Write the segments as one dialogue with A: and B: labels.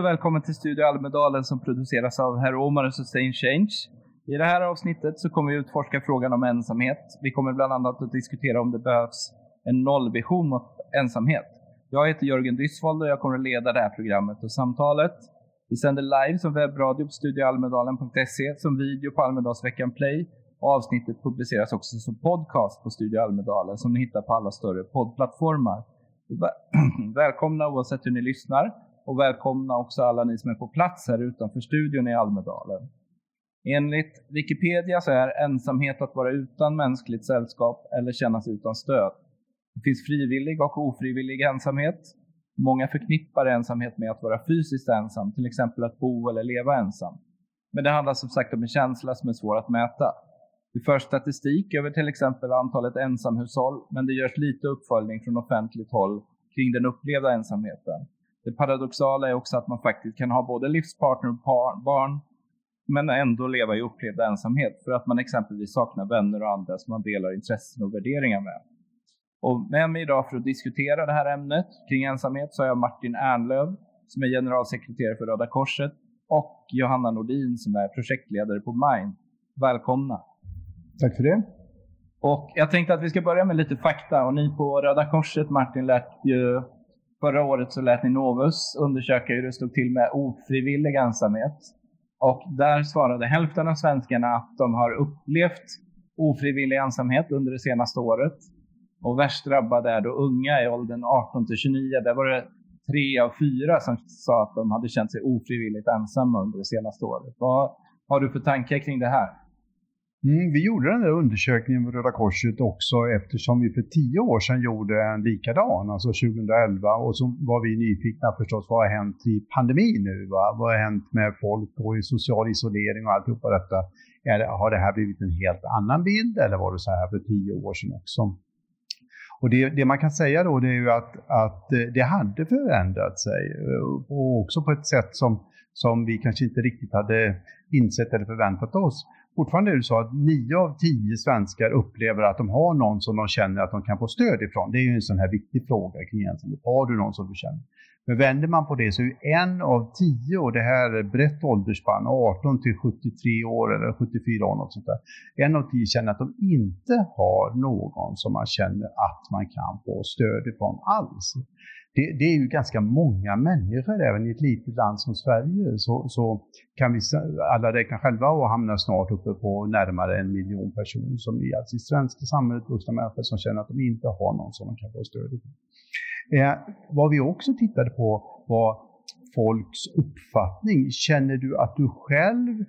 A: Och välkommen till Studio Almedalen som produceras av Herr Omar och Sustain Change. I det här avsnittet så kommer vi utforska frågan om ensamhet. Vi kommer bland annat att diskutera om det behövs en nollvision mot ensamhet. Jag heter Jörgen Dysvold och jag kommer att leda det här programmet och samtalet. Vi sänder live som webbradio på studioalmedalen.se, som video på Almedalsveckan Play och avsnittet publiceras också som podcast på Studio Almedalen som ni hittar på alla större poddplattformar. Välkomna oavsett hur ni lyssnar och välkomna också alla ni som är på plats här utanför studion i Almedalen. Enligt Wikipedia så är ensamhet att vara utan mänskligt sällskap eller känna sig utan stöd. Det finns frivillig och ofrivillig ensamhet. Många förknippar ensamhet med att vara fysiskt ensam, till exempel att bo eller leva ensam. Men det handlar som sagt om en känsla som är svår att mäta. Det förs statistik över till exempel antalet ensamhushåll, men det görs lite uppföljning från offentligt håll kring den upplevda ensamheten. Det paradoxala är också att man faktiskt kan ha både livspartner och barn, men ändå leva i upplevd ensamhet för att man exempelvis saknar vänner och andra som man delar intressen och värderingar med. Och med mig idag för att diskutera det här ämnet kring ensamhet så har jag Martin Ernlöv som är generalsekreterare för Röda Korset och Johanna Nordin som är projektledare på Mind. Välkomna!
B: Tack för det!
A: Och jag tänkte att vi ska börja med lite fakta och ni på Röda Korset Martin lät ju Förra året så lät ni Novus undersöka hur det stod till med ofrivillig ensamhet. Och där svarade hälften av svenskarna att de har upplevt ofrivillig ensamhet under det senaste året. Och värst drabbade är då unga i åldern 18 till 29. Där var det tre av fyra som sa att de hade känt sig ofrivilligt ensamma under det senaste året. Vad har du för tankar kring det här?
B: Mm, vi gjorde den där undersökningen med Röda Korset också eftersom vi för tio år sedan gjorde en likadan, alltså 2011. Och så var vi nyfikna förstås, vad har hänt i pandemin nu? Va? Vad har hänt med folk och i social isolering och alltihopa detta? Är, har det här blivit en helt annan bild eller var det så här för tio år sedan också? Och det, det, man kan säga då det är ju att, att det hade förändrat sig eh, och också på ett sätt som, som vi kanske inte riktigt hade insett eller förväntat oss fortfarande är det så att nio av tio svenskar upplever att de har någon som de känner att de kan få stöd ifrån. Det är ju en sån här viktig fråga kring ensamhet. Har du någon som du känner? Men vänder man på det så är en av tio, och det här är brett åldersspann, 18 till 73 år eller 74 år, något sånt där. En av tio känner att de inte har någon som man känner att man kan få stöd ifrån alls det, det, är ju ganska många människor, även i ett litet land som Sverige, så, så kan vi alla räkna själva och hamna snart uppe på närmare en miljon personer som är alltså i svenska samhället, vuxna människor som känner att de inte har någon som de kan få stöd av. Eh, vad vi också tittade på var folks uppfattning. Känner du att du själv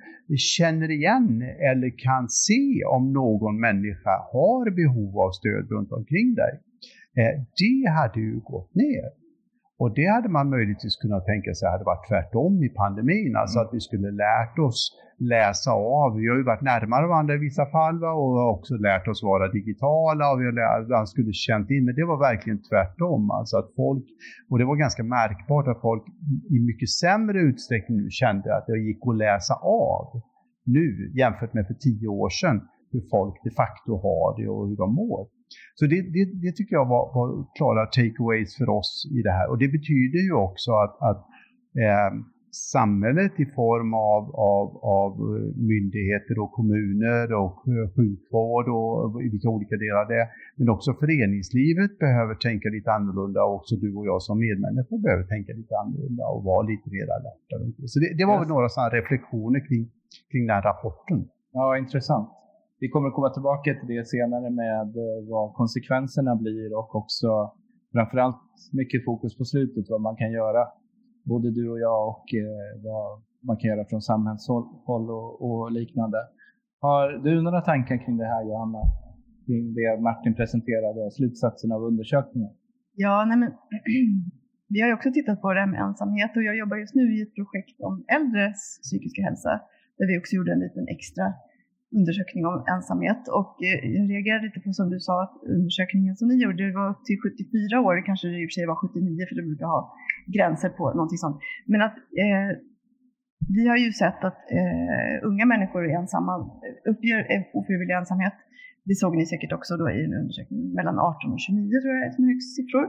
B: känner igen eller kan se om någon människa har behov av stöd runt omkring dig? Eh, det hade ju gått ner. Och det hade man möjligtvis kunnat tänka sig hade varit tvärtom i pandemin, alltså mm. att vi skulle lärt oss läsa av. Vi har ju varit närmare varandra i vissa fall va? och också lärt oss vara digitala och vi har skulle känt in, men det var verkligen tvärtom. Alltså att folk, och det var ganska märkbart att folk i mycket sämre utsträckning nu kände att det gick att läsa av nu jämfört med för tio år sedan hur folk de facto har det och hur de mår. Så det, det, det tycker jag var, var klara takeaways för oss i det här. Och det betyder ju också att, att eh, samhället i form av, av, av myndigheter och kommuner och sjukvård och i vilka olika delar det är, men också föreningslivet behöver tänka lite annorlunda och också du och jag som medmänniskor behöver tänka lite annorlunda och vara lite mer alerta. Så det, det var väl några sådana reflektioner kring, kring den rapporten.
A: Ja, intressant. Vi kommer att komma tillbaka till det senare med eh, vad konsekvenserna blir och också framförallt mycket fokus på slutet vad man kan göra. Både du och jag och eh, vad man kan göra från samhällshåll och, och liknande. Har du några tankar kring det här Johanna? Kring det Martin presenterade, slutsatsen av undersökningen?
C: Ja, nej men, vi har ju också tittat på det här med ensamhet och jag jobbar just nu i ett projekt om äldres psykiska hälsa där vi också gjorde en liten extra undersökning om ensamhet. Och eh, jag reagerade lite på som du sa, att undersökningen som ni gjorde var upp till 74 år, kanske det i och för sig var 79 för det brukar ha gränser på någonting sånt. Men att eh, vi har ju sett att eh, unga människor är ensamma, uppger eh, ofrivillig ensamhet. Det såg ni säkert också då i en undersökning mellan 18 och 29 tror jag är som högst siffror.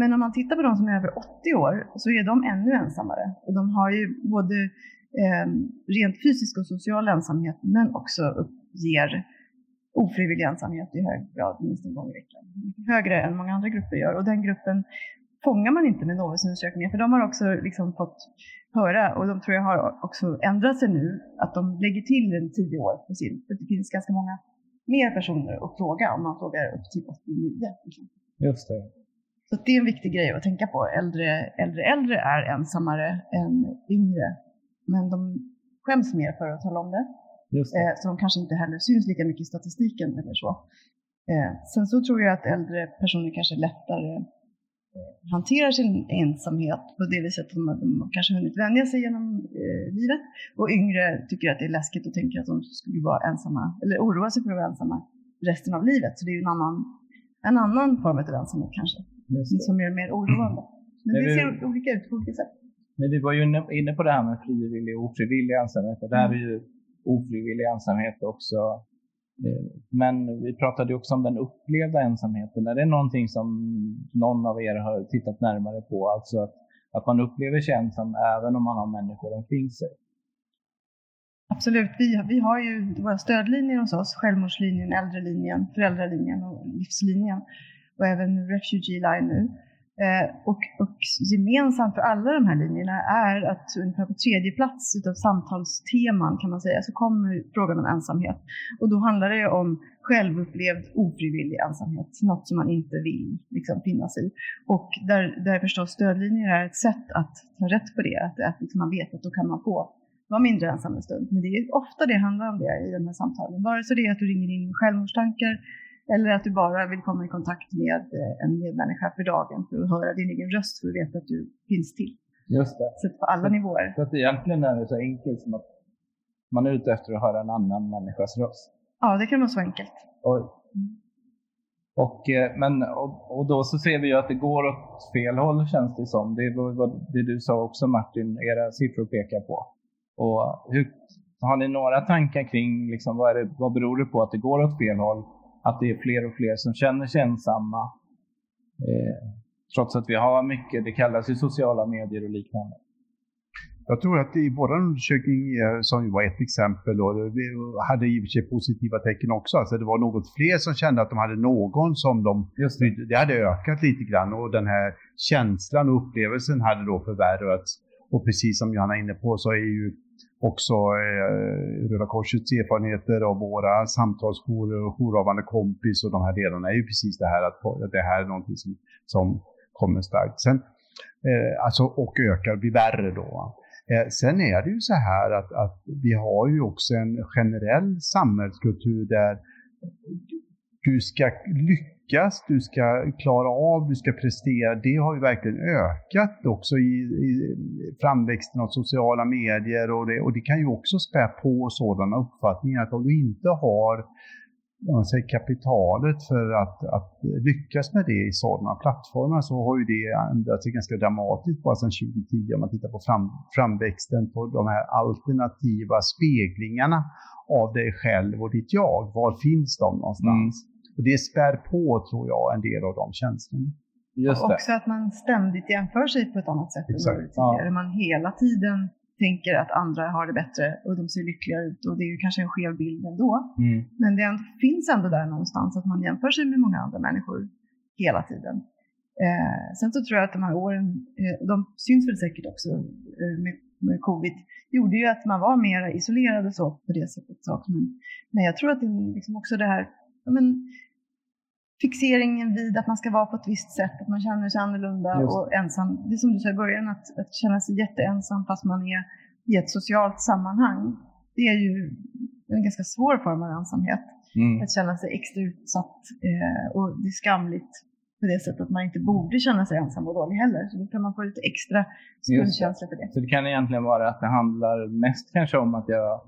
C: Men om man tittar på de som är över 80 år så är de ännu ensammare. Och de har ju både eh, rent fysisk och social ensamhet men också uppger ofrivillig ensamhet i hög grad minst en gång i veckan. Högre än många andra grupper gör. Och den gruppen fångar man inte med Novusundersökningen för de har också liksom fått höra och de tror jag har också ändrat sig nu att de lägger till en tio år på sin. För det finns ganska många mer personer att fråga om man frågar upp till 89.
A: Just det.
C: Så det är en viktig grej att tänka på. Äldre, äldre, äldre är ensammare än yngre. Men de skäms mer för att tala om det.
A: Just det.
C: Eh, så de kanske inte heller syns lika mycket i statistiken eller så. Eh, sen så tror jag att äldre personer kanske lättare eh, hanterar sin ensamhet på det viset att de, de kanske hunnit vänja sig genom eh, livet. Och yngre tycker att det är läskigt och tänker att de skulle vara ensamma, eller oroa sig för att vara ensamma resten av livet. Så det är ju en annan, en annan form av ensamhet kanske som är mer oroande. Men det ser olika ut på olika sätt.
A: Men vi var ju inne på det här med frivillig och ofrivillig ensamhet. Och det här är ju ofrivillig ensamhet också. Eh, men vi pratade också om den upplevda ensamheten. Är det någonting som någon av er har tittat närmare på? Alltså att man upplever sig ensam även om man har människor omkring sig?
C: Absolut. Vi, vi har ju våra stödlinjer hos oss. Självmordslinjen, äldrelinjen, föräldralinjen och livslinjen och även Refugee Line nu. Eh, och, och, gemensamt för alla de här linjerna är att ungefär på tredje plats utav samtalsteman kan man säga så kommer frågan om ensamhet. Och då handlar det om självupplevd ofrivillig ensamhet, något som man inte vill liksom, finnas i. Och där, där förstås stödlinjer är ett sätt att ta rätt på det, att, att liksom man vet att då kan man få vara mindre ensam en stund. Men det är ofta det handlar om det i de här samtalen. Vare sig det är att du ringer in självmordstankar eller att du bara vill komma i kontakt med eh, en medmänniska för dagen för att höra din egen röst för att veta att du finns till.
A: Just det.
C: Så på alla
A: så,
C: nivåer.
A: Så att egentligen är det så enkelt som att man är ute efter att höra en annan människas röst.
C: Ja, det kan vara så enkelt.
A: Och, och, eh, men, och, och då så ser vi ju att det går åt fel håll känns det som. Det var vad det du sa också Martin, era siffror pekar på. Och hur, har ni några tankar kring liksom, vad, är det, vad beror det på att det går åt fel håll? Att det är fler och fler som känner sig ensamma. Eh, trots att vi har mycket, det kallas ju sociala medier och liknande.
B: Jag tror att i vår undersökning, eh, som var ett exempel, och vi hade i och för sig positiva tecken också. Alltså det var något fler som kände att de hade någon som de...
A: Just det.
B: det hade ökat lite grann och den här känslan och upplevelsen hade då förvärrats. Och precis som Johanna är inne på så är ju också eh, Röda Korsets erfarenheter av våra samtalsjourer och jourhavande kompis och de här delarna är ju precis det här att det här är någonting som, som kommer starkt. Sen, eh, alltså, och ökar, blir värre då. Eh, sen är det ju så här att, att vi har ju också en generell samhällskultur där du ska lyckas lyckas, du ska klara av, du ska prestera. Det har ju verkligen ökat också i, i framväxten av sociala medier och det, och det kan ju också spä på sådana uppfattningar att om du inte har man säger, kapitalet för att, att lyckas med det i sådana plattformar så har ju det ändrat sig ganska dramatiskt bara sedan 2010 om man tittar på fram, framväxten på de här alternativa speglingarna av dig själv och ditt jag. Var finns de någonstans? Mm. Och det spär på, tror jag, en del av de känslorna.
C: Just och också att man ständigt jämför sig på ett annat sätt
B: Exakt.
C: än tidigare. Ja. Man hela tiden tänker att andra har det bättre och de ser lyckliga ut och det är ju kanske en skev bild ändå. Mm. Men det finns ändå där någonstans att man jämför sig med många andra människor hela tiden. Eh, sen så tror jag att de här åren, eh, de syns väl säkert också eh, med, med covid, gjorde ju att man var mer isolerad och så på det sättet. Så. Men, men jag tror att det liksom också det här men, fixeringen vid att man ska vara på ett visst sätt, att man känner sig annorlunda Just. och ensam. Det är som du sa i början, att, att känna sig jätteensam fast man är i ett socialt sammanhang. Det är ju en ganska svår form av ensamhet. Mm. Att känna sig extra utsatt eh, och det är skamligt på det sättet att man inte borde känna sig ensam och dålig heller. Så då kan man få lite extra skuldkänsla för det.
A: Så det kan egentligen vara att det handlar mest kanske om att jag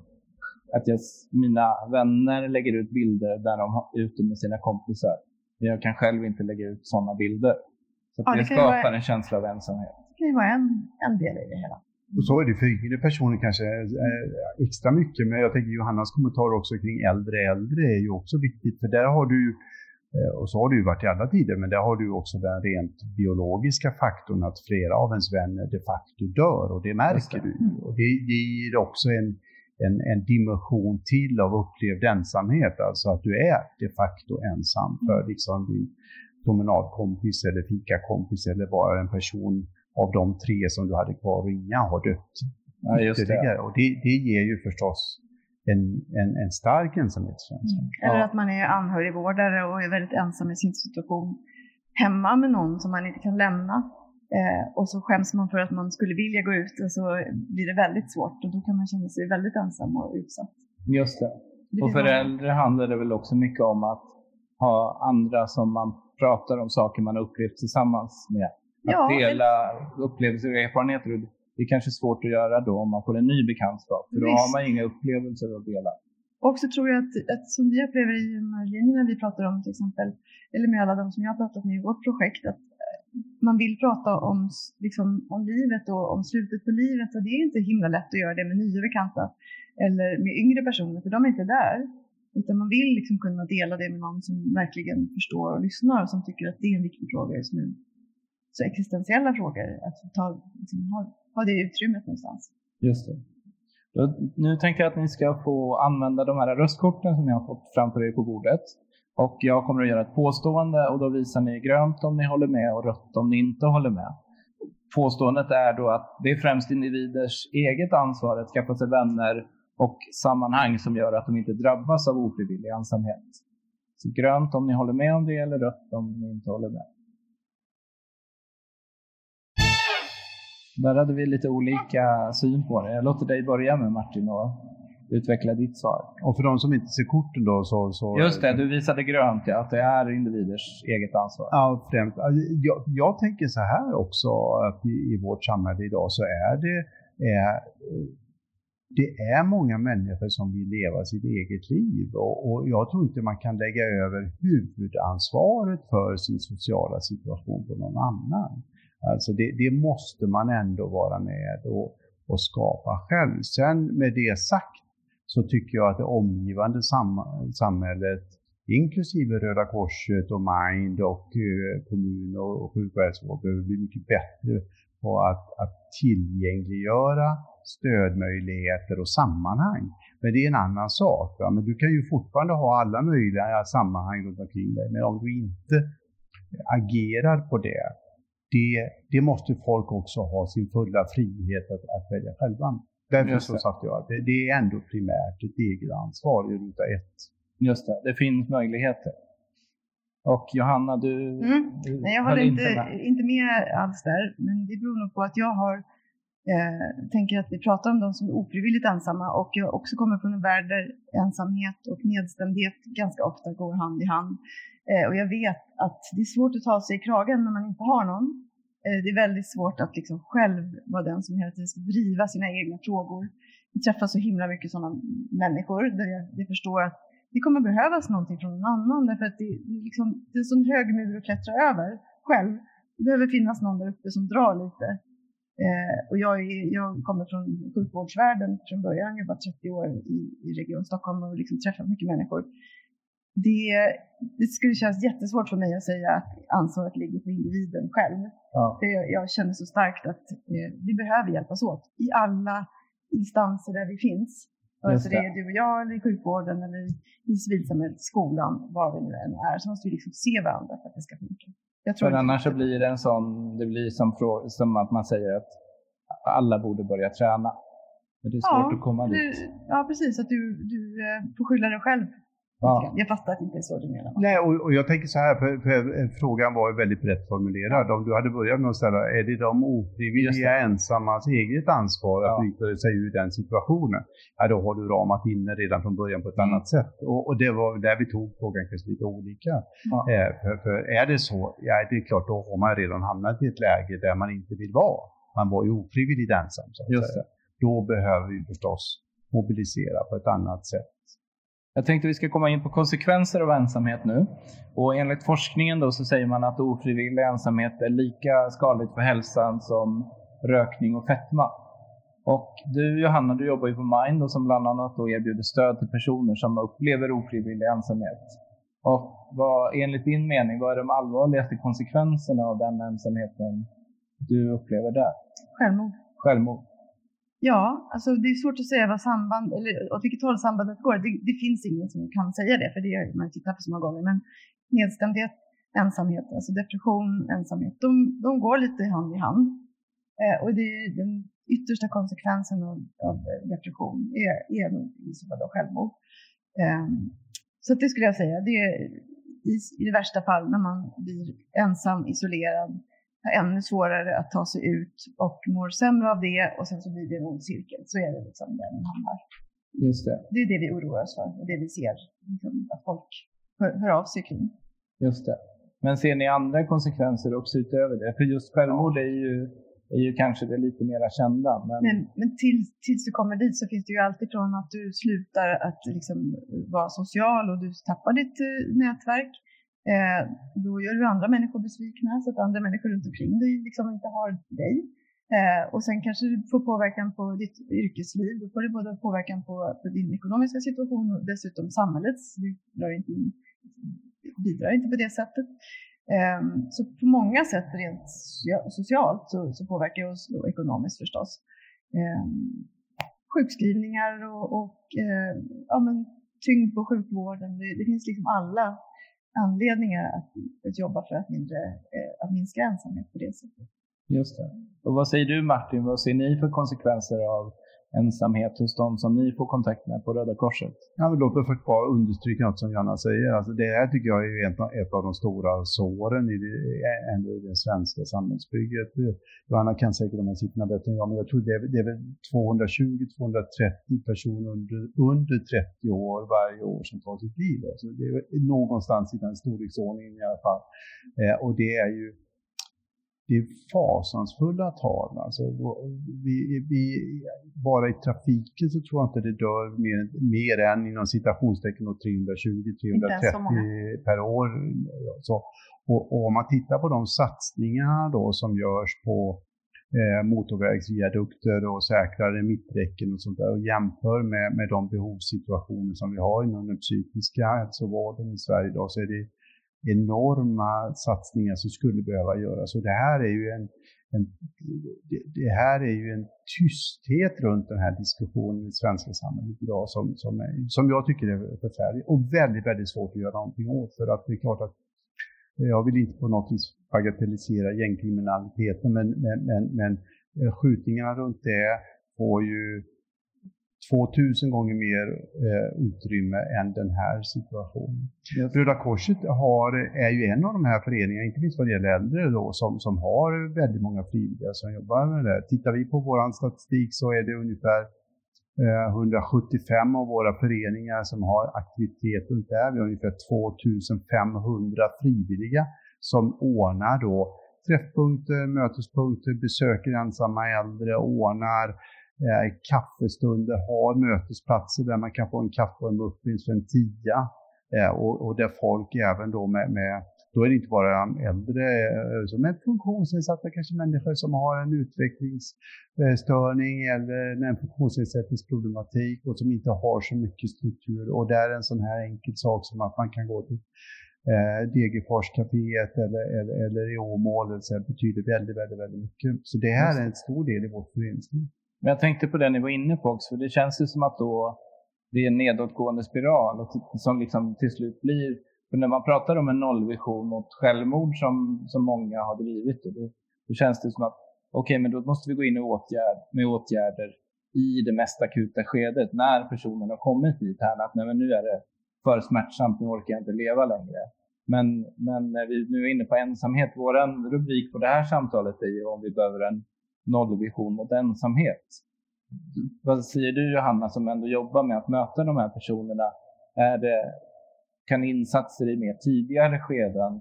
A: att jag, mina vänner lägger ut bilder där de är ute med sina kompisar. Men jag kan själv inte lägga ut sådana bilder. Så ja, det, det skapar vara, en känsla av ensamhet.
C: Det kan ju vara en, en del i det hela.
B: Och så är det för yngre personer kanske eh, extra mycket. Men jag tänker Johannas kommentar också kring äldre äldre är ju också viktigt. För där har du eh, och så har det ju varit i alla tider, men där har du också den rent biologiska faktorn att flera av ens vänner de facto dör och det märker det. du. Och det, det ger också en, en, en, dimension till av upplevd ensamhet, alltså att du är de facto ensam för liksom din promenadkompis eller fikakompis eller bara en person av de tre som du hade kvar att ringa har dött
A: ja, just det.
B: Och det, det ger ju förstås en, en, en stark ensamhetskänsla. Mm.
C: Eller att man är anhörigvårdare och är väldigt ensam i sin situation hemma med någon som man inte kan lämna. Eh, och så skäms man för att man skulle vilja gå ut och så blir det väldigt svårt och då kan man känna sig väldigt ensam och utsatt.
A: Just det. det och för äldre handlar det väl också mycket om att ha andra som man pratar om saker man upplevt tillsammans med. Att ja, dela men... upplevelser och erfarenheter. Det är kanske svårt att göra då om man får en ny bekantskap. För då Visst. har man inga upplevelser att dela.
C: Och så tror jag att, att som vi upplever i de här linjerna vi pratar om till exempel, eller med alla de som jag har pratat med i vårt projekt, att man vill prata om, liksom, om livet och om slutet på livet och det är inte himla lätt att göra det med nya bekanta eller med yngre personer för de är inte där. Utan man vill liksom kunna dela det med någon som verkligen förstår och lyssnar och som tycker att det är en viktig fråga just nu. Så existentiella frågor, att ta, liksom, ha, ha det utrymmet någonstans.
A: Just det. Då, nu tänkte jag att ni ska få använda de här röstkorten som ni har fått framför er på bordet. Och jag kommer att göra ett påstående och då visar ni grönt om ni håller med och rött om ni inte håller med. Påståendet är då att det är främst individers eget ansvar att skaffa sig vänner och sammanhang som gör att de inte drabbas av ofrivillig ensamhet. Så grönt om ni håller med om det eller rött om ni inte håller med. Där hade vi lite olika syn på det. Jag låter dig börja med Martin och utveckla ditt svar.
B: Och för de som inte ser korten då så... så
A: Just det, du visade grönt ja, att det är individers eget ansvar.
B: Ja, främst. Jag, jag tänker så här också, att i, i vårt samhälle idag så är det, är, det är många människor som vill leva sitt eget liv och, och jag tror inte man kan lägga över huvudansvaret för sin sociala situation på någon annan. Alltså det, det måste man ändå vara med och, och skapa själv. Sen med det sagt så tycker jag att det omgivande sam samhället, inklusive Röda Korset och Mind och eh, kommun och, och sjukvårdsvård, behöver bli mycket bättre på att, att tillgängliggöra stödmöjligheter och sammanhang. Men det är en annan sak. Va? Men du kan ju fortfarande ha alla möjliga sammanhang runt omkring dig. Men om du inte agerar på det, det, det måste folk också ha sin fulla frihet att, att välja själva. Därför så satte jag att det, det, är ändå primärt ett eget ansvar i ruta ett.
A: Just det, det finns möjligheter. Och Johanna, du,
C: mm. Nej, jag håller inte, med. inte med alls där, men det beror nog på att jag har eh, tänker att vi pratar om de som är ofrivilligt ensamma och jag också kommer från en värld där ensamhet och nedstämdhet ganska ofta går hand i hand. Eh, och jag vet att det är svårt att ta sig i kragen när man inte har någon. Eh, det är väldigt svårt att liksom själv vara den som hela tiden ska driva sina egna frågor. Vi träffar så himla mycket sådana människor där jag, jag förstår att det kommer behövas någonting från någon annan därför att det, liksom, det är en sån hög mur att klättra över själv. Det behöver finnas någon där uppe som drar lite. Eh, och jag, är, jag kommer från sjukvårdsvärlden från början, jobbat 30 år i, i Region Stockholm och liksom träffat mycket människor det, det skulle kännas jättesvårt för mig att säga att ansvaret ligger på individen själv. Ja. Jag, jag, känner så starkt att eh, vi behöver hjälpas åt i alla instanser där vi finns. Vare sig det är du och jag, eller i sjukvården, eller i civilsamhället, skolan, var vi nu än är, så måste vi liksom se varandra för att det ska funka.
A: Jag tror för annars så blir det en sån, det blir som, som att man säger att alla borde börja träna. Men det är svårt ja, att komma dit.
C: Ja, precis. Att du, du eh, får skylla dig själv Ja. Jag fattar att det inte är så du menar.
B: Nej, och, och jag tänker så här, för, för, frågan var ju väldigt brett formulerad. Om du hade börjat med att ställa, är det de ofrivilliga ensammas eget ansvar att bryta sig ur den situationen? Ja, då har du ramat in det redan från början på ett mm. annat sätt. Och, och, det var där vi tog frågan kanske lite olika. Ja. Eh, för, för, är det så, ja det är klart, då har man redan hamnat i ett läge där man inte vill vara. Man var ju ofrivilligt ensam. Så att säga. Då behöver vi förstås mobilisera på ett annat sätt
A: jag tänkte vi ska komma in på konsekvenser av ensamhet nu. Och enligt forskningen då så säger man att ofrivillig ensamhet är lika skadligt för hälsan som rökning och fetma. Och du Johanna, du jobbar ju på Mind och som bland annat då erbjuder stöd till personer som upplever ofrivillig ensamhet. Och vad, enligt din mening, vad är de allvarligaste konsekvenserna av den ensamheten du upplever där?
C: Självmord.
A: Självmord.
C: Ja, alltså det är svårt att säga vad samband, eller åt vilket håll sambandet går. Det, det finns ingen som kan säga det, för det har man tittat på så många gånger. Men nedstämdhet, ensamhet, alltså depression, ensamhet, de, de går lite hand i hand. Eh, och det är den yttersta konsekvensen av, av depression är, är någonting i så fall självmord. Eh, så det skulle jag säga, det är i, i det värsta fall när man blir ensam, isolerad, ännu svårare att ta sig ut och mår sämre av det och sen så blir det en ond cirkel. Så är det liksom där man hamnar.
A: Just det.
C: Det är det vi oroar oss för och det vi ser liksom, att folk hör, hör av sig kring.
A: Just det. Men ser ni andra konsekvenser också utöver det? För just självmord är ju, är ju kanske det lite mera kända. Men,
C: men, men till, tills du kommer dit så finns det ju alltid från att du slutar att liksom vara social och du tappar ditt uh, nätverk Eh, då gör du andra människor besvikna så att andra människor runt omkring dig liksom inte har dig. Eh, och sen kanske du får påverkan på ditt yrkesliv. Då får du både påverkan på, på din ekonomiska situation och dessutom samhällets. Du inte in, bidrar inte på det sättet. Eh, så på många sätt rent socialt så, så påverkar det oss ekonomiskt förstås. Eh, sjukskrivningar och, och eh, ja, men, tyngd på sjukvården. Det, det finns liksom alla anledningar att, att jobba för att, mindre, eh, att minska ensamhet på det sättet.
A: Just det. Och vad säger du Martin, vad ser ni för konsekvenser av ensamhet hos de som ni får kontakt med på Röda Korset?
B: Ja, men låt mig först bara understryka något som Johanna säger. Alltså det här tycker jag är ett av de stora såren i det, i det svenska samhällsbygget. Johanna kan säkert de här siffrorna bättre än jag, men jag tror det är, det är 220-230 personer under, under 30 år varje år som tar sitt liv. Alltså det är någonstans i den storleksordningen i alla fall. Eh, och det är ju det är fasansfulla tal. Alltså, vi, vi, bara i trafiken så tror jag inte det dör mer, mer än inom citationstecken 320-330 per år. Så, och, och, om man tittar på de satsningar då som görs på eh, motorvägsviadukter och säkrare mitträcken och sånt där och jämför med, med de behovssituationer som vi har inom den psykiska hälsovården i Sverige idag så är det enorma satsningar som skulle behöva göras. Och det här är ju en, en det, här är ju en tysthet runt den här diskussionen i det svenska samhället idag som, som, är, som jag tycker är förfärlig och väldigt, väldigt svårt att göra någonting åt. För att det är klart att eh, jag vill inte på något vis bagatellisera gängkriminaliteten, men, men, men, men eh, skjutningarna runt det får ju 2000 gånger mer eh, utrymme än den här situationen. Yes. Röda Korset har, är ju en av de här föreningarna, inte minst vad det gäller äldre, då, som, som har väldigt många frivilliga som jobbar med det. Tittar vi på vår statistik så är det ungefär eh, 175 av våra föreningar som har aktivitet runt det här. Vi har ungefär 2500 frivilliga som ordnar då träffpunkter, mötespunkter, besöker ensamma äldre, ordnar eh, kaffestunder, har mötesplatser där man kan få en kaffe och en muffins för en tia. Eh, och, och, där folk även då med, med då är det inte bara äldre, eh, som är funktionsnedsatta, kanske människor som har en utvecklingsstörning eller en funktionsnedsättningsproblematik och som inte har så mycket struktur. Och där är en sån här enkel sak som att man kan gå till eh, Degerforskaféet eller, eller, eller i Åmål betyder väldigt, väldigt, väldigt mycket. Så det här är en stor del i vårt föreningsliv.
A: Men jag tänkte på det ni var inne på också, för det känns ju som att då det är en nedåtgående spiral som liksom till slut blir, för när man pratar om en nollvision mot självmord som, som många har drivit, då, då känns det som att okej, okay, men då måste vi gå in åtgärd, med åtgärder i det mest akuta skedet när personen har kommit dit här att nej, men nu är det för smärtsamt, nu orkar jag inte leva längre. Men, men när vi nu är inne på ensamhet, vår rubrik på det här samtalet är ju om vi behöver en nollvision mot ensamhet. Vad säger du Johanna som ändå jobbar med att möta de här personerna? Är det, kan insatser i mer tidigare skeden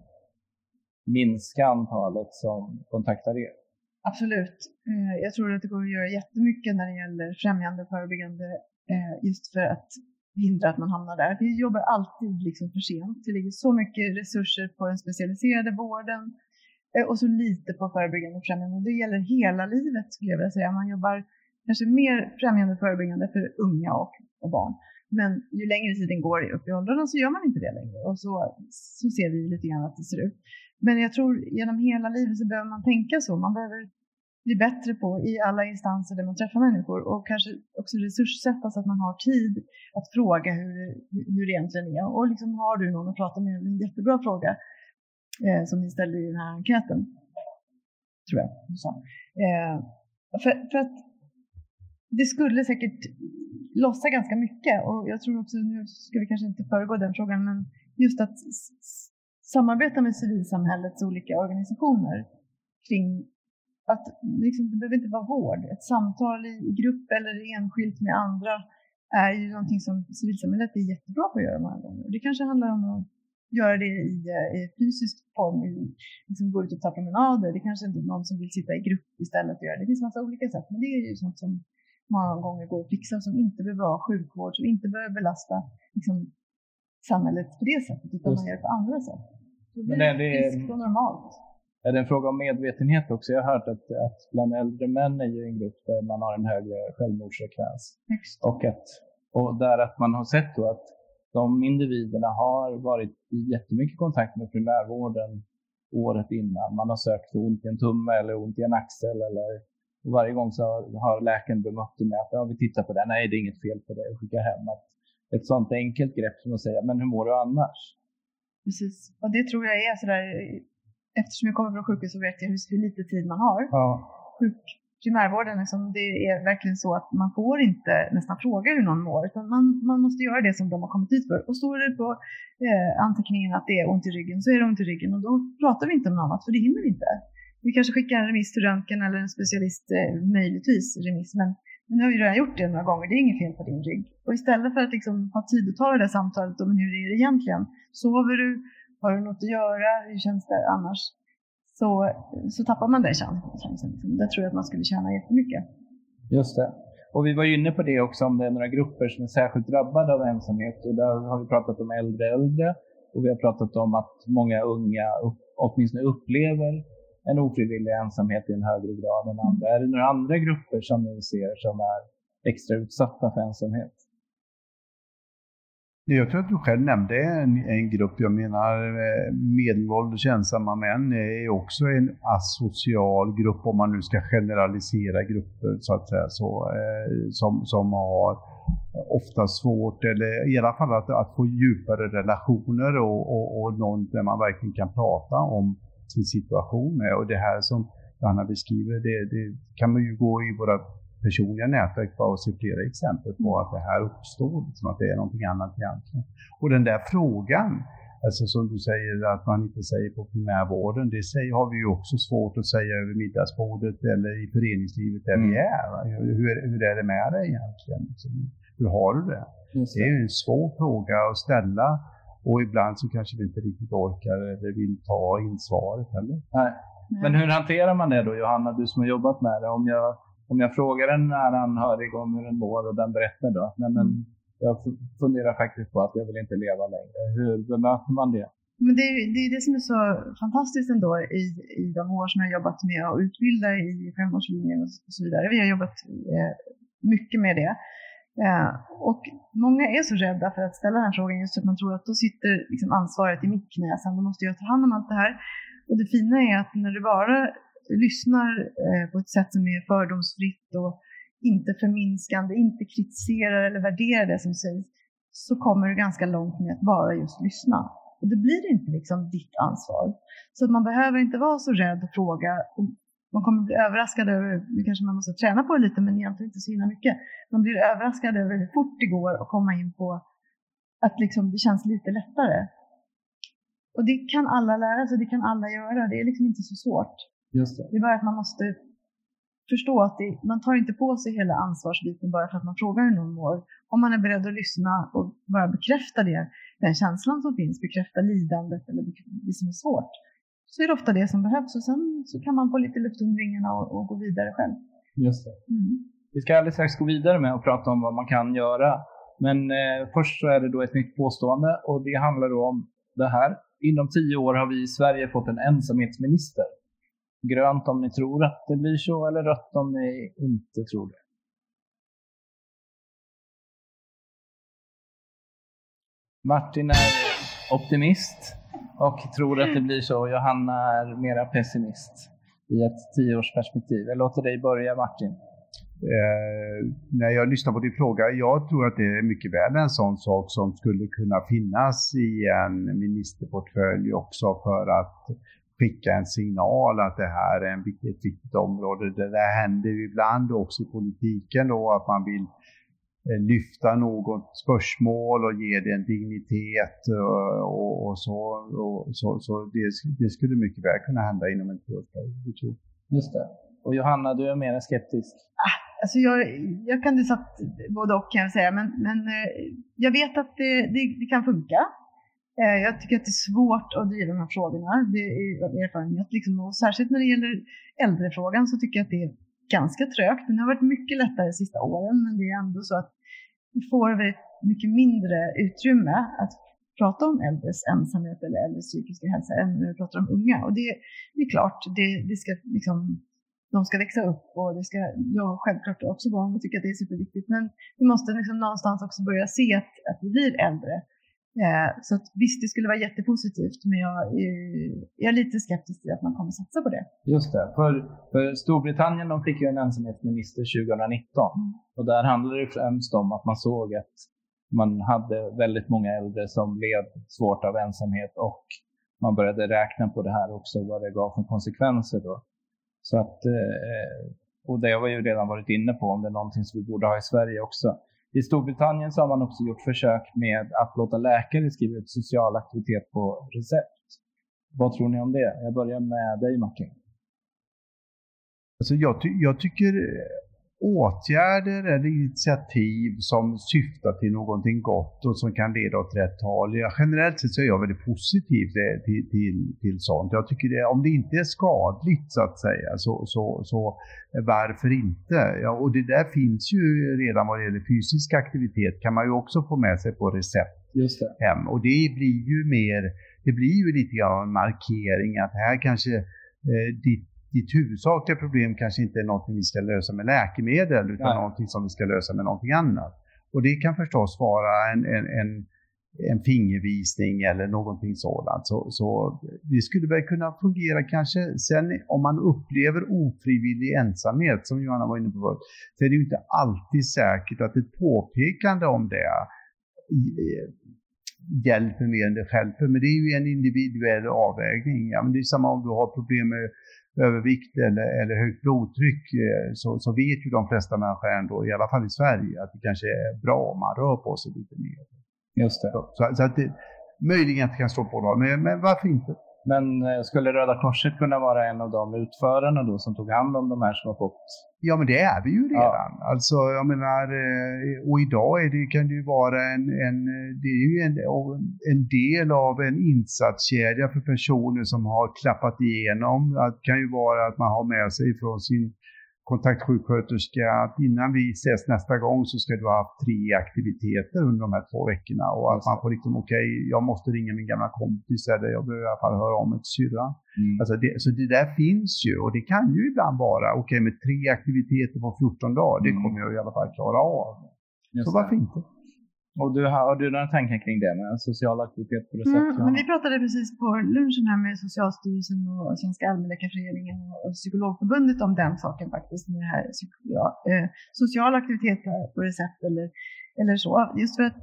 A: minska antalet som kontaktar er?
C: Absolut. Eh, jag tror att det går att göra jättemycket när det gäller främjande och förebyggande eh, just för att hindra att man hamnar där. Vi jobbar alltid liksom för sent. Det ligger så mycket resurser på den specialiserade vården Eh, och så lite på förebyggande och främjande. Det gäller hela livet skulle jag vilja säga. Man jobbar kanske mer främjande och förebyggande för unga och, och barn. Men ju längre tiden går upp i åldrarna så gör man inte det längre och så, så ser vi lite grann att det ser ut. Men jag tror genom hela livet så behöver man tänka så. Man behöver bli bättre på i alla instanser där man träffar människor och kanske också resurssätta så att man har tid att fråga hur, hur det egentligen är. Och liksom har du någon att prata med, en jättebra fråga eh, som ni ställde i den här enkäten. Tror jag. Eh, för, för att det skulle säkert lossa ganska mycket och jag tror också, nu ska vi kanske inte föregå den frågan, men just att samarbeta med civilsamhällets olika organisationer kring att liksom, det behöver inte vara vård. Ett samtal i, grupp eller enskilt med andra är ju någonting som civilsamhället är jättebra på att göra många gånger. Det kanske handlar om att göra det i, i fysisk form, i, liksom gå ut och ta promenader. Det kanske inte är någon som vill sitta i grupp istället och göra det. Det finns massa olika sätt, men det är ju sånt som många gånger går att fixa, som inte behöver vara sjukvård, som inte behöver belasta liksom, samhället på det sättet, utan Just. man gör det på andra sätt. Det men det, det, och normalt
A: är det en fråga om medvetenhet också? Jag har hört att, att bland äldre män är ju en grupp där man har en högre självmordsfrekvens. Och, att, och där att man har sett då att de individerna har varit i jättemycket kontakt med primärvården året innan. Man har sökt för ont i en tumme eller ont i en axel. Eller, och varje gång så har läkaren bemött det med att ja, vi tittar på det. Nej, det är inget fel på det. Och skickar hem. Att ett sånt enkelt grepp som att säga, men hur mår du annars?
C: Precis, och det tror jag är sådär eftersom jag kommer från sjukhus så vet jag hur, hur lite tid man har. Ja. Sjuk, primärvården, liksom, det är verkligen så att man får inte nästan fråga hur någon mår, utan man, man måste göra det som de har kommit hit för. Och står det på eh, anteckningen att det är ont i ryggen så är det ont i ryggen och då pratar vi inte om något annat, för det hinner vi inte. Vi kanske skickar en remiss till röntgen eller en specialist, eh, möjligtvis remiss, men nu har vi redan gjort det några gånger, det är inget fel på din rygg. Och istället för att liksom ha tid att ta det där samtalet om hur är det egentligen, sover du, har du något att göra? Hur känns det annars? Så, så tappar man den chansen. Där tror jag att man skulle tjäna jättemycket.
A: Just det. Och vi var ju inne på det också om det är några grupper som är särskilt drabbade av ensamhet. Och där har vi pratat om äldre äldre och vi har pratat om att många unga upp, åtminstone upplever en ofrivillig ensamhet i en högre grad än andra. Mm. Är det några andra grupper som ni ser som är extra utsatta för ensamhet?
B: Jag tror att du själv nämnde en, en grupp. Jag menar eh, medelålders ensamma män är också en asocial grupp om man nu ska generalisera grupper så att säga. Så, eh, som, som har ofta svårt, eller i alla fall att, att få djupare relationer och, och, och någon där man verkligen kan prata om sin situation med. Och det här som Anna beskriver, det, det kan man ju gå i våra personliga nätverk bara att se flera exempel på att det här uppstår, liksom att det är någonting annat egentligen. Och den där frågan, alltså som du säger att man inte säger på primärvården, det säger, har vi ju också svårt att säga över middagsbordet eller i föreningslivet där mm. vi är. Hur, hur är det med dig egentligen? Liksom, hur har du det? det? det är ju en svår fråga att ställa och ibland så kanske vi inte riktigt orkar eller vill ta in svaret heller.
A: Nej. Men hur hanterar man det då Johanna, du som har jobbat med det? Om jag om jag frågar en nära anhörig om hur den mår och den berättar då, nej men mm. jag funderar faktiskt på att jag vill inte leva längre. Hur bemöter man det?
C: Men det, är, det är det som är så fantastiskt ändå i, i de år som jag har jobbat med att utbilda i självmordslinjen och så vidare. Vi har jobbat eh, mycket med det. Eh, och många är så rädda för att ställa den här frågan just för att man tror att då sitter liksom ansvaret i mitt knä, sen då måste jag ta hand om allt det här. Och det fina är att när du bara lyssnar eh, på ett sätt som är fördomsfritt och inte förminskande, inte kritiserar eller värderar det som sägs, så kommer du ganska långt med att bara just lyssna. Och det blir inte liksom ditt ansvar. Så att man behöver inte vara så rädd att fråga. Man kommer bli överraskad över, nu kanske man måste träna på det lite, men egentligen inte så himla mycket. Man blir överraskad över hur fort det går att komma in på att liksom det känns lite lättare. Och det kan alla lära sig, det kan alla göra. Det är liksom inte så svårt.
A: Just det.
C: Det är bara att man måste förstå att det, man tar inte på sig hela ansvarsbiten bara för att man frågar hur någon mår. Om man är beredd att lyssna och bara bekräfta det, den känslan som finns, bekräfta lidandet eller det som är svårt, så är det ofta det som behövs och sen så kan man få lite luft under vingarna och, och gå vidare själv.
A: Just det.
C: Mm.
A: Vi ska alldeles strax gå vidare med att prata om vad man kan göra. Men eh, först så är det då ett nytt påstående och det handlar då om det här. Inom tio år har vi i Sverige fått en ensamhetsminister. Grönt om ni tror att det blir så eller rött om ni inte tror det. Martin är optimist och tror att det blir så. Johanna är mera pessimist i ett tioårsperspektiv. Jag låter dig börja Martin.
B: Eh, när jag lyssnar på din fråga, jag tror att det är mycket väl en sån sak som skulle kunna finnas i en ministerportfölj också för att skicka en signal att det här är en, ett viktigt område. Det där händer ibland också i politiken då att man vill eh, lyfta något spörsmål och ge det en dignitet och, och, och så. Och, så, så det, det, skulle mycket väl kunna hända inom en tioårsperiod.
A: Just det. Och Johanna, du är mer skeptisk?
C: Ah, alltså jag, jag kan det satt både och kan jag säga, men, men eh, jag vet att det, det, det kan funka. Eh, jag tycker att det är svårt att driva de här frågorna, det är erfarenhet. Liksom. Och särskilt när det gäller äldrefrågan så tycker jag att det är ganska trögt. Det har varit mycket lättare de sista åren, men det är ändå så att vi får väldigt mycket mindre utrymme att prata om äldres ensamhet eller äldres psykiska hälsa än när vi pratar om unga. Och det, det är klart, det, det ska liksom, de ska växa upp och det ska jag självklart också barn och tycker att det är superviktigt. Men vi måste liksom någonstans också börja se att, att vi blir äldre så att, visst, det skulle vara jättepositivt, men jag är, jag är lite skeptisk till att man kommer satsa på det.
A: Just det. För, för Storbritannien de fick ju en ensamhetsminister 2019 mm. och där handlade det främst om att man såg att man hade väldigt många äldre som led svårt av ensamhet och man började räkna på det här också, vad det gav för konsekvenser då. Så att, eh, och det har vi ju redan varit inne på, om det är någonting som vi borde ha i Sverige också. I Storbritannien så har man också gjort försök med att låta läkare skriva ut social aktivitet på recept. Vad tror ni om det? Jag börjar med dig Martin.
B: Alltså jag, ty jag tycker åtgärder eller initiativ som syftar till någonting gott och som kan leda åt rätt håll. Ja, generellt sett så är jag väldigt positiv till, till, till sånt. Jag tycker det, om det inte är skadligt så att säga, så, så, så varför inte? Ja, och det där finns ju redan vad det gäller fysisk aktivitet kan man ju också få med sig på recept hem. Och det blir ju mer, det blir ju lite grann en markering att här kanske eh, ditt ditt huvudsakliga problem kanske inte är något vi ska lösa med läkemedel utan Nej. någonting som vi ska lösa med någonting annat. Och det kan förstås vara en, en, en, en fingervisning eller någonting sådant. Så, så det skulle väl kunna fungera kanske. Sen om man upplever ofrivillig ensamhet, som Johanna var inne på förut, så är det ju inte alltid säkert att ett påpekande om det hjälper mer än det själv. Men det är ju en individuell avvägning. Ja, men det är samma om du har problem med övervikt eller, eller högt blodtryck eh, så, så vet ju de flesta människor ändå, i alla fall i Sverige, att det kanske är bra om man rör på sig lite mer.
A: Just det.
B: Så, så att det, möjligen att det kan stå på dem, men, men varför inte?
A: Men eh, skulle Röda Korset kunna vara en av de utförarna då som tog hand om de här som har fått
B: Ja, men det är vi ju redan. Ja. Alltså, jag menar, eh, och idag är det, kan det ju vara en, en, det är ju en, en del av en insatskedja för personer som har klappat igenom. Det kan ju vara att man har med sig från sin kontaktsjuksköterska att innan vi ses nästa gång så ska du ha haft tre aktiviteter under de här två veckorna. Och att man får liksom, okej, okay, jag måste ringa min gamla kompis eller jag behöver i alla fall höra om ett syrra. Mm. Alltså det, så det där finns ju och det kan ju ibland vara, okej okay, med tre aktiviteter på 14 dagar, det mm. kommer jag i alla fall klara av. Just så varför inte?
A: Och du, har du några tankar kring det med social aktivitet på recept?
C: Mm, men vi pratade precis på lunchen här med Socialstyrelsen och Svenska allmänläkarföreningen och Psykologförbundet om den saken faktiskt. Med det här, ja, eh, social aktivitet på recept eller, eller så. Just för att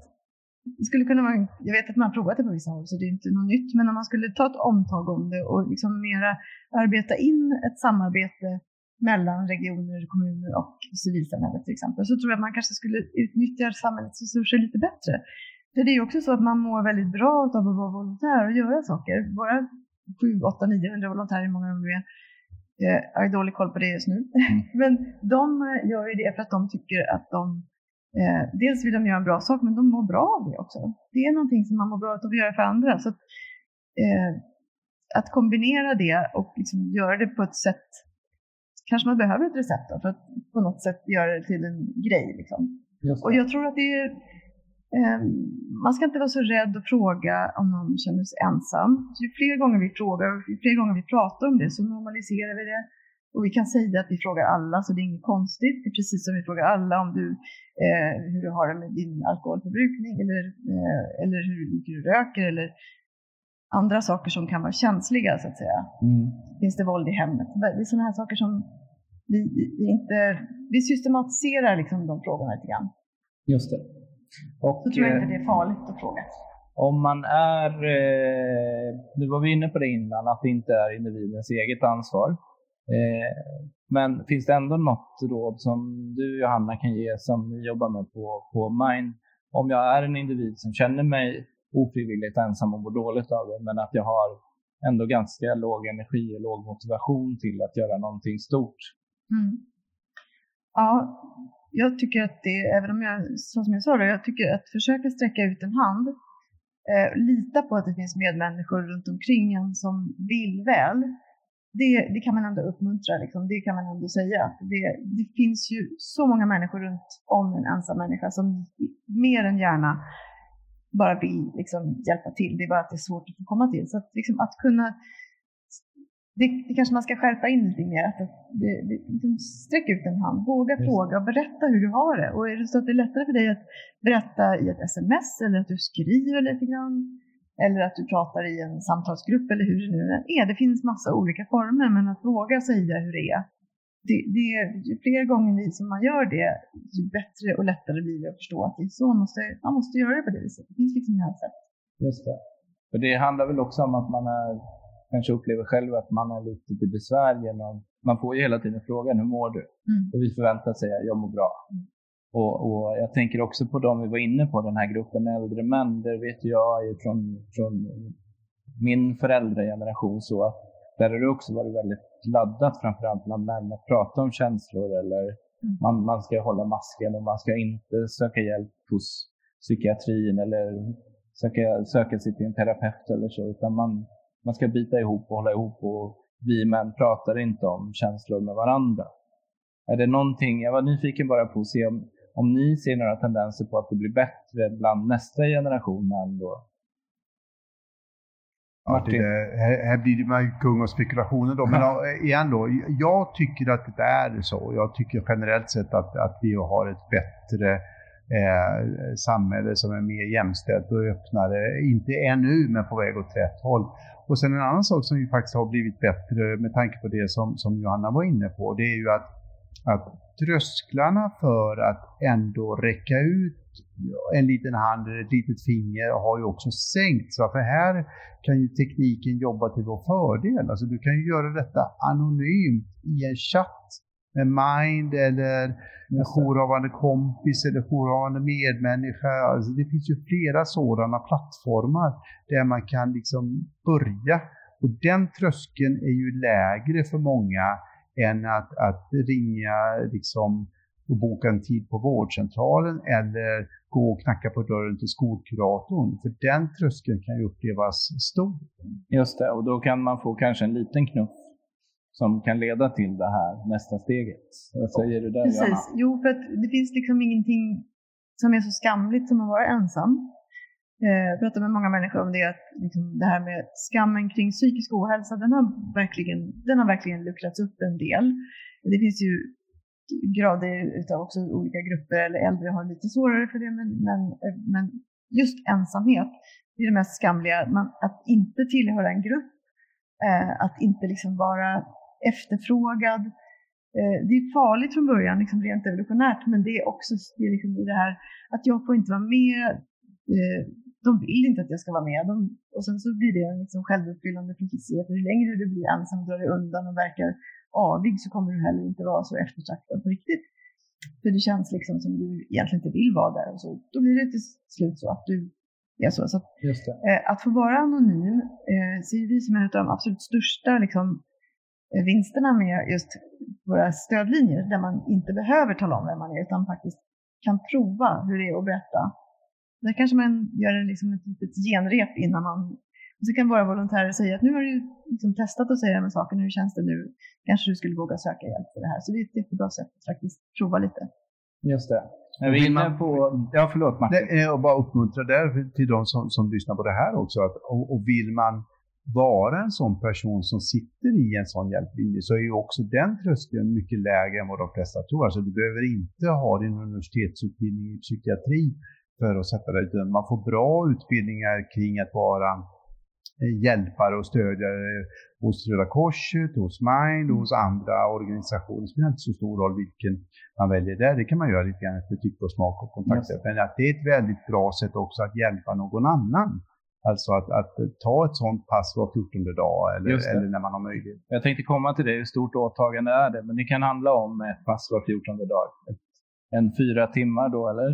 C: det skulle kunna vara, jag vet att man har provat det på vissa håll så det är inte något nytt, men om man skulle ta ett omtag om det och liksom mera arbeta in ett samarbete mellan regioner, kommuner och civilsamhället till exempel, så tror jag att man kanske skulle utnyttja samhällets resurser lite bättre. För det är också så att man mår väldigt bra av att vara volontär och göra saker. Våra 7, 8, 900 volontärer, hur många de nu är, eh, jag har dålig koll på det just nu. Mm. Men de gör ju det för att de tycker att de eh, dels vill de göra en bra sak, men de mår bra av det också. Det är någonting som man mår bra av att göra för andra. Så att, eh, att kombinera det och liksom göra det på ett sätt, kanske man behöver ett recept då, för att på något sätt göra det till en grej. Liksom. Och jag tror att det är eh, man ska inte vara så rädd att fråga om någon känner sig ensam. Så ju fler gånger vi frågar och ju fler gånger vi pratar om det så normaliserar vi det. Och vi kan säga att vi frågar alla, så det är inget konstigt. Det är precis som vi frågar alla om du, eh, hur du har det med din alkoholförbrukning eller, eh, eller hur mycket du röker eller andra saker som kan vara känsliga så att säga. Mm. Finns det våld i hemmet? Det är sådana här saker som vi, vi, inte, vi systematiserar liksom de frågorna lite grann.
A: Just det.
C: Och, så tror jag inte det är farligt att fråga.
A: Om man är, eh, nu var vi inne på det innan, att det inte är individens eget ansvar. Eh, men finns det ändå något råd som du Johanna kan ge som ni jobbar med på, på Mind? Om jag är en individ som känner mig ofrivilligt ensam och mår dåligt av det, men att jag har ändå ganska låg energi och låg motivation till att göra någonting stort. Mm.
C: Ja, jag tycker att det, även om jag, som jag sa, då, jag tycker att försöka sträcka ut en hand, eh, lita på att det finns medmänniskor runt omkring en som vill väl. Det, det kan man ändå uppmuntra, liksom. det kan man ändå säga. Det, det finns ju så många människor runt om en ensam människa som mer än gärna bara vill liksom, hjälpa till. Det är bara att det är svårt att komma till. Så att, liksom, att kunna det, det, kanske man ska skärpa in lite mer. Att det, det, liksom sträck ut en hand, våga Just. fråga och berätta hur du har det. Och är det så att det är lättare för dig att berätta i ett sms eller att du skriver lite grann eller att du pratar i en samtalsgrupp eller hur det nu är. Det finns massa olika former, men att våga säga hur det är. Det, det, ju fler gånger som man gör det, ju bättre och lättare blir det att förstå att det är så man måste, man måste göra det på det viset. Det finns liksom inga sätt.
A: Just det. För det handlar väl också om att man är kanske upplever själv att man är lite till besvär genom, man får ju hela tiden frågan hur mår du? Mm. Och vi förväntar sig att jag mår bra. Mm. Och, och, jag tänker också på de vi var inne på, den här gruppen äldre män. Där vet jag från, från min föräldrageneration så att där har det också varit väldigt laddat framförallt bland män att prata om känslor eller mm. man, man ska hålla masken och man ska inte söka hjälp hos psykiatrin eller söka, söka sig till en terapeut eller så utan man, man ska bita ihop och hålla ihop och vi män pratar inte om känslor med varandra. Är det någonting, jag var nyfiken bara på att se om, om ni ser några tendenser på att det blir bättre bland nästa generation män då?
B: Ja, det, här, här blir man ju kung av spekulationer då. Men igen då, jag tycker att det är så. Jag tycker generellt sett att, att vi har ett bättre eh, samhälle som är mer jämställt och öppnare. Inte ännu, men på väg åt rätt håll. Och sen en annan sak som ju faktiskt har blivit bättre med tanke på det som, som Johanna var inne på, det är ju att, att trösklarna för att ändå räcka ut en liten hand eller ett litet finger har ju också sänkts. För här kan ju tekniken jobba till vår fördel. Alltså du kan ju göra detta anonymt i en chatt med Mind eller en jourhavande kompis eller jourhavande medmänniska. Alltså det finns ju flera sådana plattformar där man kan liksom börja. Och den tröskeln är ju lägre för många än att, att ringa liksom och boka en tid på vårdcentralen eller gå och knacka på dörren till skolkuratorn. För den tröskeln kan ju upplevas stor.
A: Just det, och då kan man få kanske en liten knuff som kan leda till det här nästa steget. Vad säger du där
C: Precis. Johanna? Jo, för att det finns liksom ingenting som är så skamligt som att vara ensam. Eh, jag pratar med många människor om det, att liksom det här med skammen kring psykisk ohälsa, den har verkligen, den har verkligen luckrats upp en del. Det finns ju grader utav också olika grupper, eller äldre har lite svårare för det, men, men, eh, men just ensamhet, det är det mest skamliga. Man, att inte tillhöra en grupp, eh, att inte liksom vara efterfrågad. Eh, det är farligt från början, liksom rent evolutionärt, men det är också det, är liksom det här att jag får inte vara med. Eh, de vill inte att jag ska vara med. De, och sen så blir det en liksom självuppfyllande profetia. För ju längre du blir ensam, drar du undan och verkar avig så kommer du heller inte vara så eftertraktad på riktigt. För det känns liksom som du egentligen inte vill vara där. Och så, då blir det till slut så att du är så. så att, eh, att få vara anonym eh, ser vi som en av de absolut största liksom, eh, vinsterna med just våra stödlinjer där man inte behöver tala om vem man är utan faktiskt kan prova hur det är att berätta. Där kanske man gör en, liksom ett litet genrep innan man och så kan våra volontärer säga att nu har du liksom testat att säga de här sakerna, hur känns det nu? Kanske du skulle våga söka hjälp för det här. Så det är ett jättebra sätt att faktiskt prova lite.
A: Just det. Är vi inne på... Ja, förlåt Martin.
B: Är att bara uppmuntra där till de som, som lyssnar på det här också. Att, och, och vill man vara en sån person som sitter i en sån hjälplinje så är ju också den tröskeln mycket lägre än vad de flesta tror. Alltså du behöver inte ha din universitetsutbildning i psykiatri för att sätta dig utan Man får bra utbildningar kring att vara hjälpare och stödjare hos Röda Korset, hos Mind och hos andra organisationer. Det spelar inte så stor roll vilken man väljer där. Det kan man göra lite grann efter tycke och smak och kontakter. Men att det är ett väldigt bra sätt också att hjälpa någon annan. Alltså att, att ta ett sånt pass var 14 dag eller, eller när man har möjlighet.
A: Jag tänkte komma till det, hur stort åtagande är det? Men det kan handla om ett pass var 14 dag. En fyra timmar då, eller?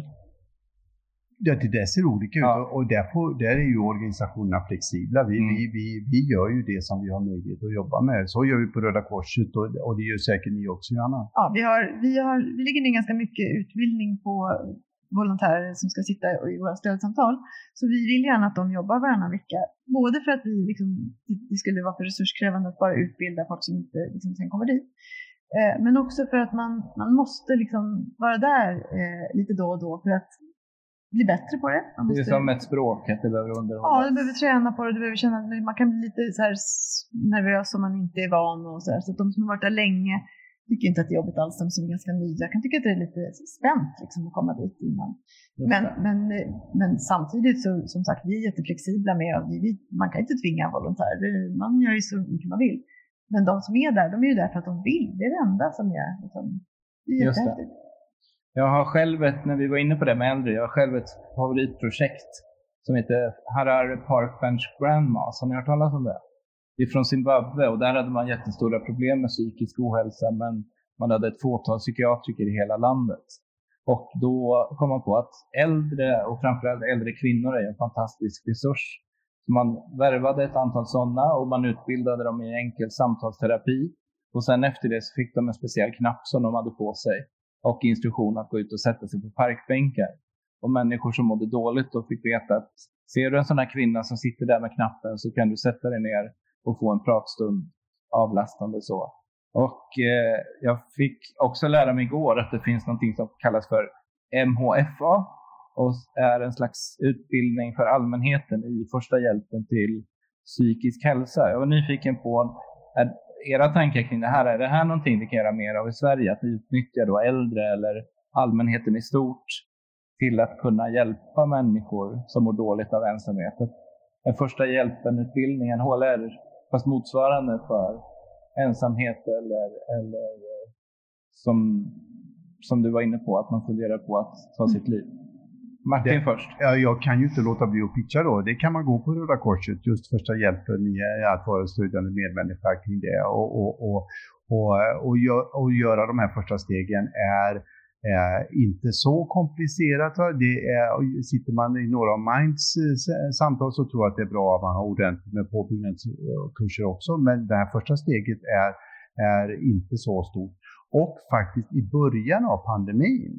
B: Ja, det där ser olika ut
A: Ja.
B: och där, får, där är ju organisationerna flexibla. Vi,
A: Mm.
B: vi, vi, vi gör ju det som vi har möjlighet att jobba med. Så gör vi på Röda Korset och, och det gör säkert ni också, Johanna.
C: Ja, vi, har, vi, har, vi lägger ner ganska mycket utbildning på volontärer som ska sitta i våra stödsamtal. Så vi vill gärna att de jobbar varannan vecka. Både för att vi liksom, det skulle vara för resurskrävande att bara utbilda folk som inte liksom, sen kommer dit. Eh, men också för att man, man måste liksom vara där eh, lite då och då för att bli bättre på det. Man
A: Det är
C: måste,
A: som ett språk, att det behöver
C: Ja,
A: underhållas.
C: du behöver träna på det. Du behöver känna man kan bli lite så här nervös om man inte är van och så här. Så de som har varit där länge tycker inte att det är jobbigt alls. De som är ganska nya kan tycka att det är lite spänt liksom, att komma dit innan. Men, men, men samtidigt så, som sagt, vi är jätteflexibla med att vi, man kan inte tvinga volontärer. Man gör ju så mycket man vill. Men de som är där, de är ju där för att de vill. Det är det enda som är liksom, det är
A: Just det. Jag har själv ett, när vi var inne på det med äldre, jag har själv ett favoritprojekt som heter Harare Park Bench Grandmas. Har ni hört talas om det? Det är från Zimbabwe och där hade man jättestora problem med psykisk ohälsa men man hade ett fåtal psykiatriker i hela landet. Och då kom man på att äldre och framförallt äldre kvinnor är en fantastisk resurs. Så man värvade ett antal sådana och man utbildade dem i enkel samtalsterapi. Och sen efter det så fick de en speciell knapp som de hade på sig och instruktion att gå ut och sätta sig på parkbänkar. Och människor som mådde dåligt då fick veta att ser du en sån här kvinna som sitter där med knappen så kan du sätta dig ner och få en pratstund avlastande så. Och eh, jag fick också lära mig igår att det finns någonting som kallas för MHFA och är en slags utbildning för allmänheten i första hjälpen till psykisk hälsa. Jag var nyfiken på är era tankar kring det här. Är det här någonting vi kan göra mer av i Sverige? Att utnyttja då äldre eller allmänheten i stort till att kunna hjälpa människor som mår dåligt av ensamhet. Den första hjälpen-utbildningen HLR, fast motsvarande för ensamhet eller, eller eh, som, som du var inne på, att man funderar på att ta sitt liv. Martin
B: Det-
A: först.
B: Ja, jag kan ju inte låta bli att pitcha då. Det kan man gå på Röda Korset, just första hjälpen att vara en stödjande medmänniska kring det. Och, och, och, och, och, gö- och göra de här första stegen är eh, inte så komplicerat. Det är, sitter man i några av Minds eh, samtal så tror jag att det är bra att man har ordentligt med påbyggnadskurser också. Men det här första steget är, är inte så stort. Och faktiskt i början av pandemin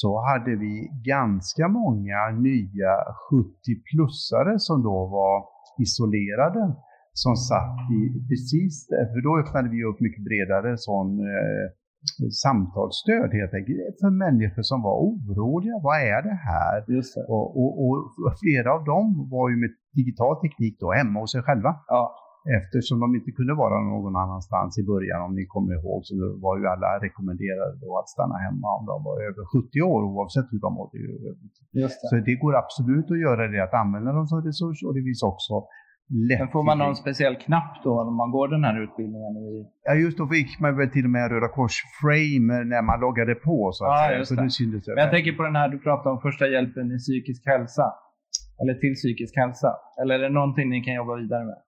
B: så hade vi ganska många nya 70-plussare som då var isolerade som satt i precis för då öppnade vi upp mycket bredare sån eh, samtalsstöd helt enkelt för människor som var oroliga. Vad är det här?
A: Det.
B: Och, och, och flera av dem var ju med digital teknik då hemma hos sig själva.
A: Ja,
B: Eftersom de inte kunde vara någon annanstans i början, om ni kommer ihåg, så var ju alla rekommenderade då att stanna hemma om de var över 70 år, oavsett hur de mådde.
A: just det.
B: Så det går absolut att göra det, att använda dem som resurs och det finns också lätt...
A: Men får man någon speciell knapp då när man går den här utbildningen? I...
B: Ja, just då fick man väl till och med Röda Kors-frame när man loggade på, så att
A: Ja,
B: säga. Så
A: det.
B: syntes.
A: Men jag tänker på den här du pratade om första hjälpen i psykisk hälsa. Eller till psykisk hälsa. Eller är det någonting ni kan jobba vidare med?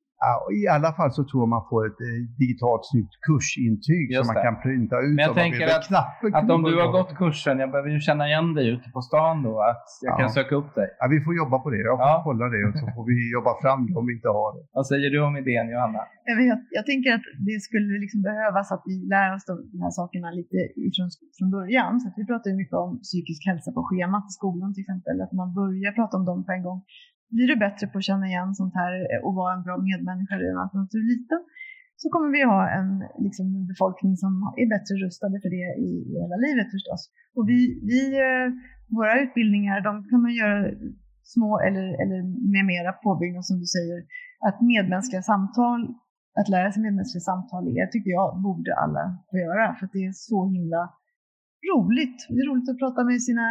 B: I alla fall så tror jag man får ett eh, digitalt snyggt kursintyg
A: Just
B: som man
A: det.
B: kan printa ut.
A: Men jag tänker att-
B: knappen
A: Att om du har gått kursen, jag behöver ju känna igen dig ute på stan då, att jag
B: Ja.
A: kan söka upp dig.
B: Ja, vi får jobba på det. Jag får
A: Ja.
B: kolla det och så får vi jobba fram det om vi inte har det.
A: Vad säger du om idén Johanna?
C: Jag, vet, jag tänker att det skulle liksom behövas att vi lär oss de, de här sakerna lite ifrån, från början. Så att vi pratar ju mycket om psykisk hälsa på schemat i skolan till exempel. Att man börjar prata om dem på en gång. Blir du bättre på att känna igen sånt här och vara en bra medmänniska redan att du är liten så kommer vi ha en liksom, befolkning som är bättre rustade för det i, i hela livet förstås. Och vi, vi, eh, våra utbildningar de kan man göra små eller, eller med mera påbyggnad som du säger. Att medmänskliga samtal, att lära sig medmänskliga samtal är, tycker jag, borde alla få göra. För att det är så himla roligt. Det är roligt att prata med sina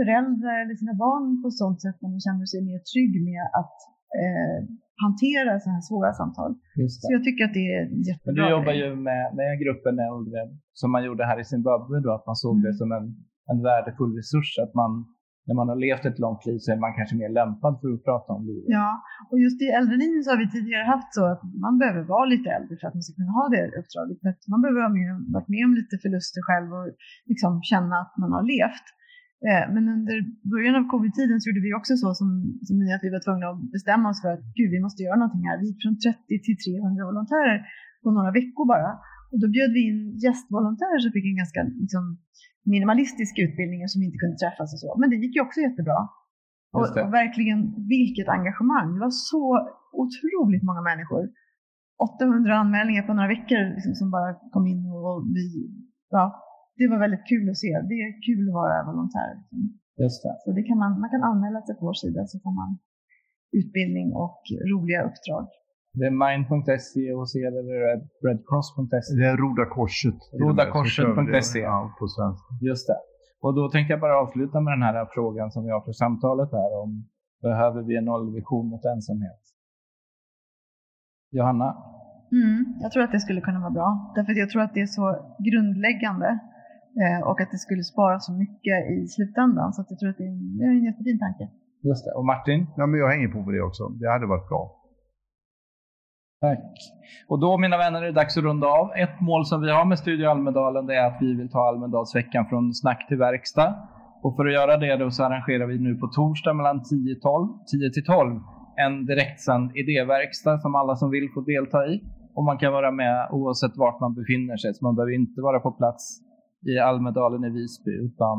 C: föräldrar eller sina barn på ett sånt sätt att man känner sig mer trygg med att eh, hantera sådana här svåra samtal. Så jag tycker att det är
A: Men
C: jättebra.
A: du jobbar ju med, med gruppen äldre som man gjorde här i Zimbabwe då, att man såg det
C: Mm.
A: som en, en värdefull resurs. Att man, när man har levt ett långt liv så är man kanske mer lämpad för att prata om livet.
C: Ja, och just i äldrelinjen så har vi tidigare haft så att man behöver vara lite äldre för att man ska kunna ha det uppdraget. Man behöver ha med, varit med om lite förluster själv och liksom känna att man har levt. Eh, Men under början av covid-tiden så gjorde vi också så som, som ni, att vi var tvungna att bestämma oss för att gud, vi måste göra någonting här. Vi gick från 30 till 300 volontärer på några veckor bara. Och då bjöd vi in gästvolontärer som fick en ganska liksom, minimalistisk utbildning som inte kunde träffas och så. Men det gick ju också jättebra. Och, och verkligen, vilket engagemang. Det var så otroligt många människor. 800 anmälningar på några veckor liksom, som bara kom in och vi, ja, det var väldigt kul att se. Det är kul att vara volontär. Liksom.
A: Just det.
C: Så det kan man, man kan anmäla sig på vår sida så får man utbildning och roliga uppdrag.
A: Det är mind.se och så är det redcross.se.
B: Det är Roda Korset.
A: Rodakorset.se.
B: Ja, på svenska.
A: Just det. Och då tänkte jag bara avsluta med den här frågan som vi har för samtalet här om behöver vi en nollvision mot ensamhet? Johanna?
C: Mm, jag tror att det skulle kunna vara bra. Därför att jag tror att det är så grundläggande och att det skulle spara så mycket i slutändan. Så att jag tror att det är en, det är en jättefin tanke.
A: Just det. Och Martin?
B: Ja, men jag hänger på på det också. Det hade varit bra.
A: Tack. Och då mina vänner är det dags att runda av. Ett mål som vi har med Studio Almedalen det är att vi vill ta Almedalsveckan från snack till verkstad. Och för att göra det då så arrangerar vi nu på torsdag mellan 10, 12, 10 till 12 en direktsänd idéverkstad som alla som vill får delta i. Och man kan vara med oavsett vart man befinner sig. Så man behöver inte vara på plats i Almedalen i Visby utan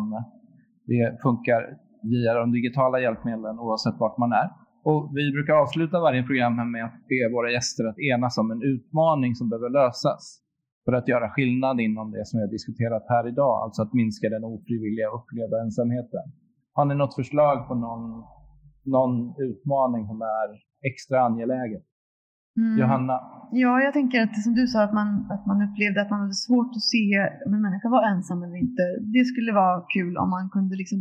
A: det funkar via de digitala hjälpmedlen oavsett vart man är. Och vi brukar avsluta varje program med att be våra gäster att enas om en utmaning som behöver lösas för att göra skillnad inom det som vi har diskuterat här idag, alltså att minska den ofrivilliga upplevda ensamheten. Har ni något förslag på någon, någon utmaning som är extra angelägen?
C: Mm.
A: Johanna?
C: Ja, jag tänker att som du sa, att man, att man upplevde att man hade svårt att se om en människa var ensam eller inte. Det skulle vara kul om man kunde liksom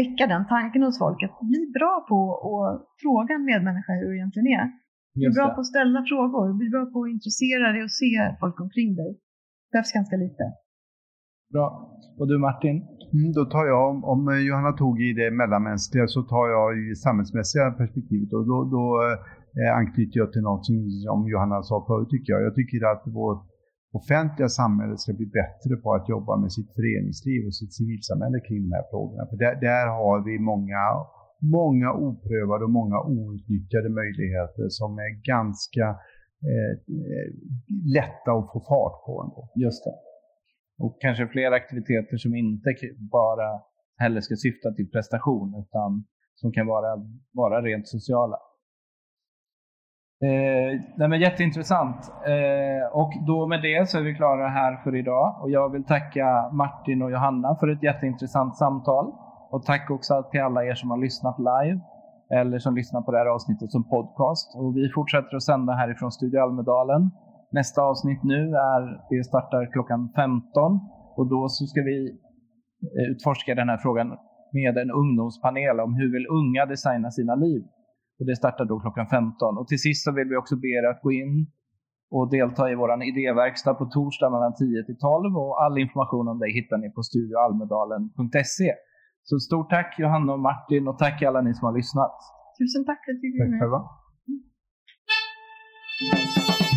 C: väcka den tanken hos folk. Att bli bra på att fråga en medmänniska hur det egentligen är. Bli bra
A: det.
C: på att ställa frågor. Bli bra på att intressera dig och se folk omkring dig. Det behövs ganska lite.
A: Bra. Och du Martin?
B: Mm, då tar jag, om- om Johanna tog i det mellanmänskliga så tar jag i samhällsmässiga perspektivet och då, då eh, Eh, anknyter jag till något som Johanna sa förut tycker jag. Jag tycker att vårt offentliga samhälle ska bli bättre på att jobba med sitt föreningsliv och sitt civilsamhälle kring de här frågorna. För där, där har vi många, många oprövade och många outnyttjade möjligheter som är ganska eh, lätta att få fart på ändå.
A: Just det. Och kanske fler aktiviteter som inte bara heller ska syfta till prestation utan som kan vara, vara rent sociala. Eh, nej men jätteintressant. Eh, och då med det så är vi klara här för idag. Och jag vill tacka Martin och Johanna för ett jätteintressant samtal. Och tack också till alla er som har lyssnat live eller som lyssnar på det här avsnittet som podcast. Och vi fortsätter att sända härifrån Studio Almedalen. Nästa avsnitt nu är, det startar klockan 15 och då så ska vi eh, utforska den här frågan med en ungdomspanel om hur vill unga designa sina liv. Och det startar då klockan 15. Och till sist så vill vi också be er att gå in och delta i vår idéverkstad på torsdag mellan 10 till 12 och all information om det hittar ni på studioalmedalen.se. Så stort tack Johanna och Martin och tack alla ni som har lyssnat.
C: Tusen tack för att du
B: Tack
C: var med.
B: själva.
C: Hej!